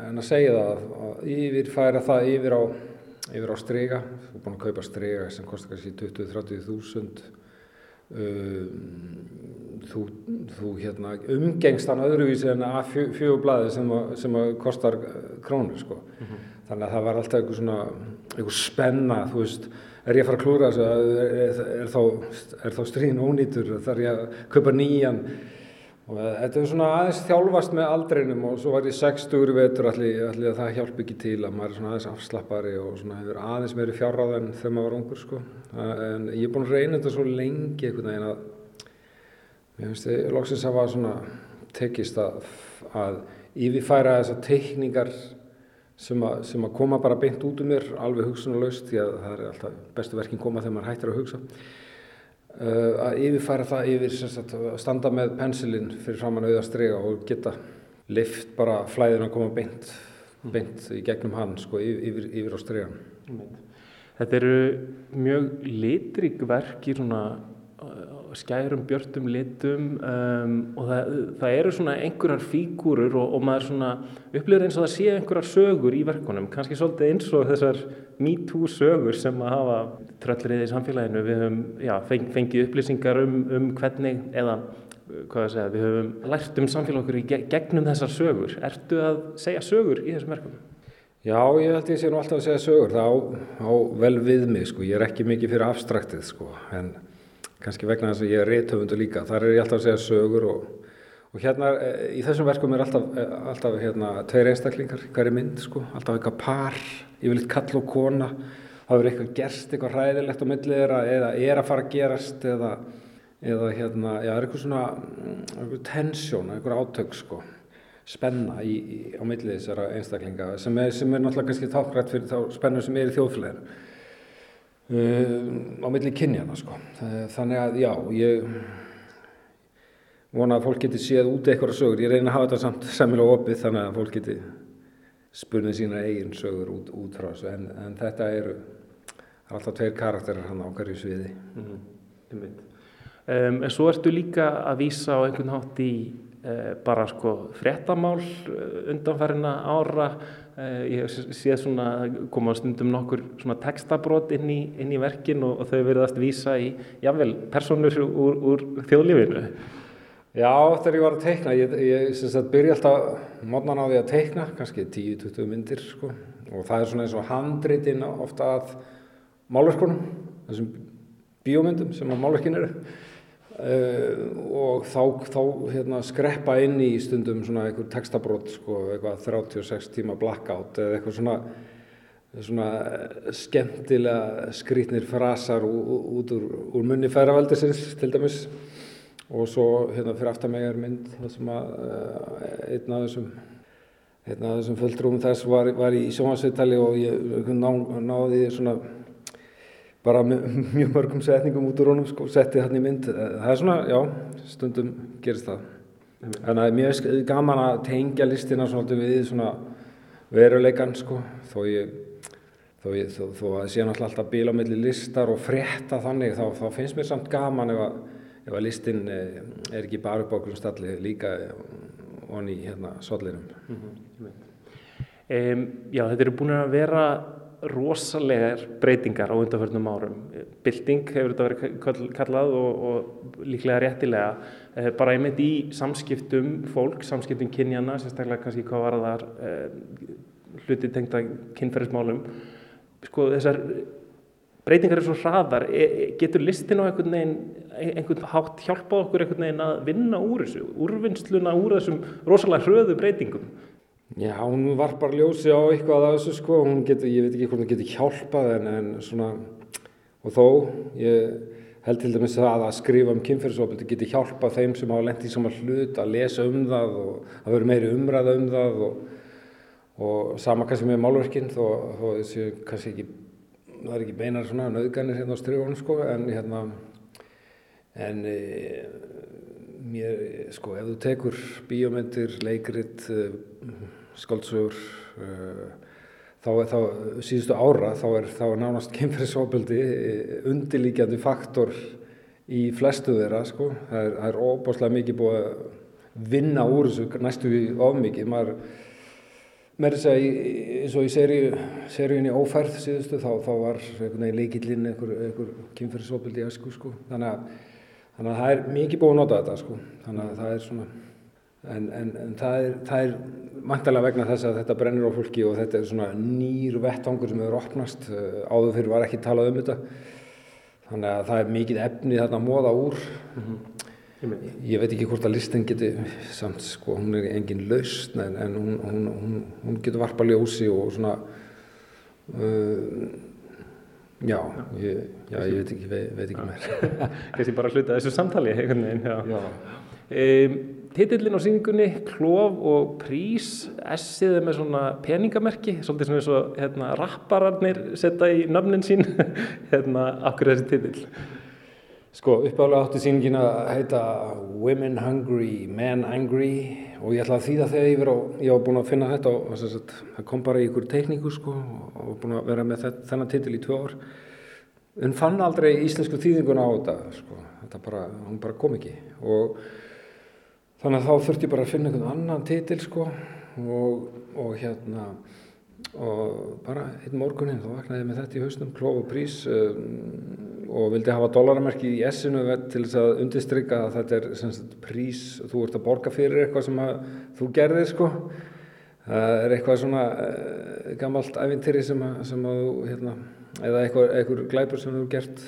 Speaker 9: en að segja það að yfirfæra það yfir á, yfir á strega þú er búin að kaupa strega sem kostar kannski 20-30 þúsund þú, þú hérna, umgengst hann öðruvísi en að fjögublaði sem, sem að kostar krónu sko. mm -hmm. þannig að það var alltaf eitthvað svona eitthvað spenna þú veist er ég að fara að klúra þessu er, er, er þá, þá stríðin ónýtur þarf ég að kaupa nýjan og þetta er svona aðeins þjálfast með aldreinum og svo var ég 60 vetur allir, allir að það hjálp ekki til að maður er svona aðeins afslappari og svona hefur aðeins meiri fjárráð en þegar maður var ungur sko. En ég er búin að reyna þetta svo lengi einhvern veginn að mér finnst þið loksins að var svona tekist að, að yfirfæra þessar teikningar sem að, sem að koma bara beint út um mér alveg hugsunarlaust því að það er alltaf bestu verkin koma þegar maður hættir að hugsa að yfirfæra það yfir sagt, að standa með pensilinn fyrir framann auðvitað strega og geta lift bara flæðin að koma beint, beint í gegnum hann sko, yfir, yfir á stregan.
Speaker 1: Þetta eru mjög litrík verk í svona skærum, björtum litum um, og það, það eru svona einhverjar fígúrur og, og maður svona upplifir eins og það sé einhverjar sögur í verkunum, kannski svolítið eins og þessar MeToo sögur sem að hafa tröllriðið í samfélaginu. Við höfum já, feng, fengið upplýsingar um, um hvernig, eða að segja, við höfum lært um samfélag okkur í gegnum þessar sögur. Ertu að segja sögur í þessum verkunum?
Speaker 9: Já, ég held ég sé nú alltaf að segja sögur, það á, á vel við mig sko, ég er ekki mikið fyrir abstraktið sko, en kannski vegna þess að ég er reythöfundu líka, þar er ég alltaf að segja sögur og, og hérna eh, í þessum verkum er alltaf, eh, alltaf hérna tveir einstaklingar, hverju mynd sko, alltaf eitthvað par, eitthvað kall og kona, það verður eitthvað gerst, eitthvað hræðilegt á millið þeirra eða er að fara að gerast eða, eða hérna, já, er eitthvað svona, mm, eitthvað tensjón, eitthvað átök sko spenna í, í, á millið þessara einstaklinga sem er, sem er náttúrulega kannski tákrætt fyrir þá spennu sem er í þjóðfélaginu. uh, á millið kynjana sko. þannig að já, ég vona að fólk geti séð út eitthvað sögur, ég reyna að hafa þetta samt samilega opið þannig að fólk geti spurnið sína eigin sögur út, út frá þessu en, en þetta eru alltaf tveir karakterar hann á hverju sviði mm
Speaker 1: -hmm. um, En svo ertu líka að vísa á einhvern hátt í Eh, bara sko frettamál eh, undanferðina ára eh, ég sé svona koma stundum nokkur textabrót inn inn í verkin og, og þau verðast vísa í jável personur úr, úr þjóðlífinu.
Speaker 9: Já þegar ég var að teikna ég, ég að byrja alltaf mótnan á því að teikna kannski 10-20 myndir sko. Og það er svona eins og handritin ofta að málverkunum þessum bíómyndum sem að málverkin eru og þá, þá hérna, skreppa inn í stundum svona einhver textabrót sko, eitthvað 36 tíma blackout eða eitthvað svona, svona skemmtilega skrítnir frasar út úr, úr munni færaveldisins til dæmis. Og svo hérna fyrir aftamægar mynd sem að uh, einn af þessum einn af þessum fulltrúum þess var, var í sjónasveitali og ég ná, náði svona bara mjög mörgum setningum út úr honum sko, setti hann í mynd. Það er svona, já, stundum gerist það. Þannig að mér er gaman að tengja listina svona við svona veruleikan sko, þó ég þó, ég, þó, þó að sé náttúrulega alltaf bíl á milli listar og frétta þannig þá, þá finnst mér samt gaman ef að, ef að listin eh, er ekki bara upp á okkur stalli líka onni hérna sollinum. Mm -hmm.
Speaker 1: um, Já, þetta eru búin að vera rosalegar breytingar á undanförnum árum. Bilding hefur þetta verið kallað og, og líklega réttilega eh, bara einmitt í samskiptum fólk, samskiptum kynjana, sérstaklega kannski hvað var þar eh, hluti tengta kynferðismálum. Sko þessar breytingar er svo hraðar, e, e, getur listin á einhvern veginn, einhvern hátt hjálpa okkur einhvern veginn að vinna úr þessu, úrvinnsluna úr þessum rosalega hröðu breytingum?
Speaker 9: Já, hún varpar ljósi á eitthvað af þessu sko, hún getur, ég veit ekki hvort hún getur hjálpað en, en svona, og þó, ég held til dæmis það að skrifa um kynferðsofbildi getur hjálpað þeim sem hafa lendið í sama hlut að lesa um það og að vera meiri umræða um það og, og sama kannski með málverkinn þó, þó þessu kannski ekki, það er ekki beinar svona nöðganir hérna á strygunum sko, en hérna, en e, mér, sko, ef þú tekur bíómyndir, leikrit, skáldsögur uh, þá er þá síðustu ára þá er, þá er nánast kemfriðsóbildi eh, undirlíkjandi faktor í flestu þeirra sko. það er, er óbáslega mikið búið að vinna úr þessu næstu of mikið maður með þess að eins og í seríunni ófærð síðustu þá, þá var leikillinn einhver, einhver kemfriðsóbildi í ösku sko. þannig að þannig að það er mikið búið að nota þetta sko. þannig að það er svona en, en, en það er, það er vantilega vegna þess að þetta brennir á fólki og þetta er svona nýr vettvangur sem hefur opnast eh, áður fyrir var ekki talað um þetta þannig að það er mikið efni þarna að móða úr mm -hmm. ég veit ekki hvort að listin geti samt sko, hún er engin lausn en, en hún, hún, hún, hún getur varpa ljósi og svona uh, já, ég, já, ég veit ekki, veit, veit ekki meir
Speaker 1: Kanski bara hluta þessu samtali einhvern veginn. Um, Titillin á síningunni, klof og prís, S-ið er með svona peningamerki, svolítið svona eins og hérna, rappararnir setja í nöfnin sín, hérna, akkur þessi titill?
Speaker 9: Sko, uppálega átti síningin að heita Women Hungry, Men Angry og ég ætla að þýða þegar ég var, á, ég var búin að finna þetta og það kom bara í ykkur tekníku sko og búin að vera með þennan titill í tvö ár. En fann aldrei íslensku þýðinguna á þetta sko, þetta bara, hún bara kom ekki og þannig að þá þurfti ég bara að finna einhvern annan titil sko og, og hérna og bara einn morgunin þá vaknaði ég með þetta í hausnum, klóf og prís um, og vildi hafa dollaramerki í S-inu til þess að undistrykka að þetta er sagt, prís, þú ert að borga fyrir eitthvað sem þú gerðir sko það er eitthvað svona uh, gammalt ævintýri sem sem að þú, hérna, eða eitthvað, eitthvað glæpur sem þú hefur gert,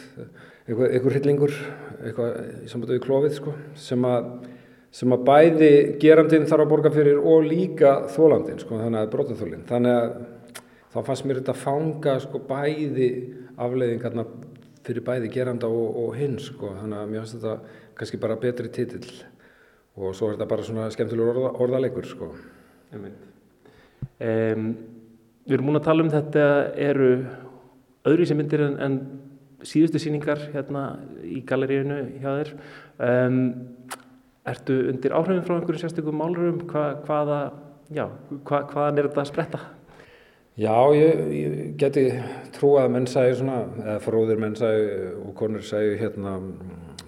Speaker 9: eitthvað, eitthvað hryllingur, eitthvað í sambandi við klófið, sko, sem að, sem að bæði gerandin þarf að borga fyrir og líka þólandin, sko, þannig að brotaþólinn. Þannig að þá fannst mér þetta að fanga, sko, bæði afleiðingarna fyrir bæði geranda og, og hinn, sko, þannig að mér finnst þetta kannski bara betri titill og svo er þetta bara svona skemmtilegur orða, orðalegur, sko.
Speaker 1: Um, við erum múin að tala um þetta eru öðru sem myndir en, en síðustu síningar hérna í galeríunu hjá þér. Um, ertu undir áhrifin frá einhverju sérstökum málurum? Hva, hvaða, já, hva, hvaðan er þetta að spretta?
Speaker 9: Já, ég, ég geti trúið að menn sæði svona, eða fróðir menn sæði og konur sæði hérna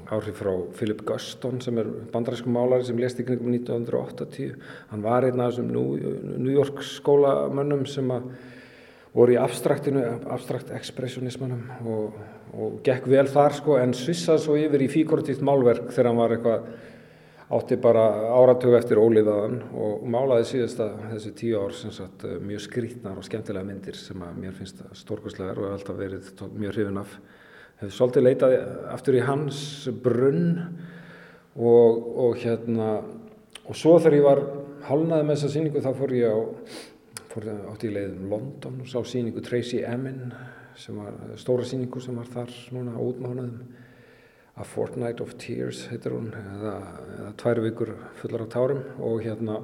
Speaker 9: áhrif frá Philip Guston sem er bandarískum málari sem lést í kringum 1980. Hann var einn af þessum New York skólamönnum sem að voru í abstraktinu, abstrakt expressionismanum og, og gekk vel þar sko en svissað svo yfir í fíkuratíft málverk þegar hann var eitthvað átti bara áratug eftir óliðaðan og málaði síðasta þessi tíu ár sem sagt mjög skrítnar og skemmtilega myndir sem að mér finnst stórkostlegar og hef alltaf verið mjög hrifin af. Hefur svolítið leitað aftur í hans brunn og, og hérna og svo þegar ég var halnaði með þessa síningu þá fór ég á fór átti í leiðum London og sá síningu Tracy Emin sem var stóra síningu sem var þar núna útmánaðum A Fortnight of Tears heitir hún eða, eða tvær vikur fullar af tárum. Og hérna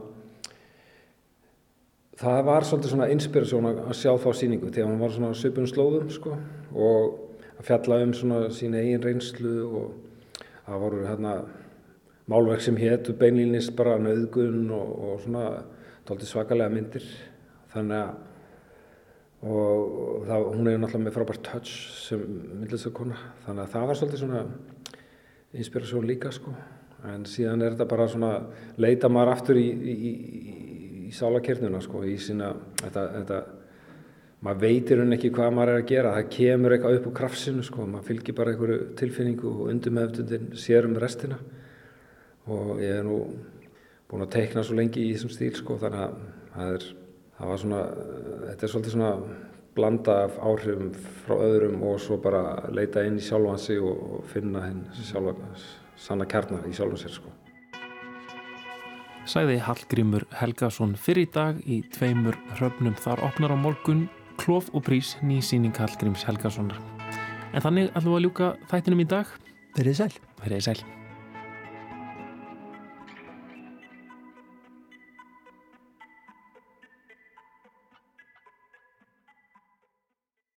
Speaker 9: það var svolítið svona inspirasjón að sjá þá síningu þegar hann var svona söpun slóðum sko og að fjalla um svona sína eigin reynslu og það voru hérna málverk sem héttu beinlýnist bara nöðgun og, og svona tólti svakalega myndir. Þannig að og, það, hún er náttúrulega með frábært touch sem myndlistakona þannig að það var svolítið svona inspirasjón líka sko. En síðan er þetta bara svona leita maður aftur í, í, í, í sálakernuna sko í sína þetta, þetta maður veitir hún ekki hvað maður er að gera. Það kemur eitthvað upp á krafsinu sko maður fylgir bara einhverju tilfinningu og undir meðöftundin sér um restina. Og ég er nú búin að teikna svo lengi í þessum stíl sko þannig að það er það var svona, þetta er svolítið svona blanda af áhrifum frá öðrum og svo bara leita inn í sjálfan sig og finna henn sjálfa sanna kjarnar í sjálfan sér sko.
Speaker 1: Sæði Hallgrímur Helgason fyrir í dag í tveimur hröfnum þar opnar á morgun Klof og prís nýsýning Hallgríms Helgasonar. En þannig ætlum við að ljúka þættinum í dag.
Speaker 2: Verðið sæl.
Speaker 1: Verðið sæl.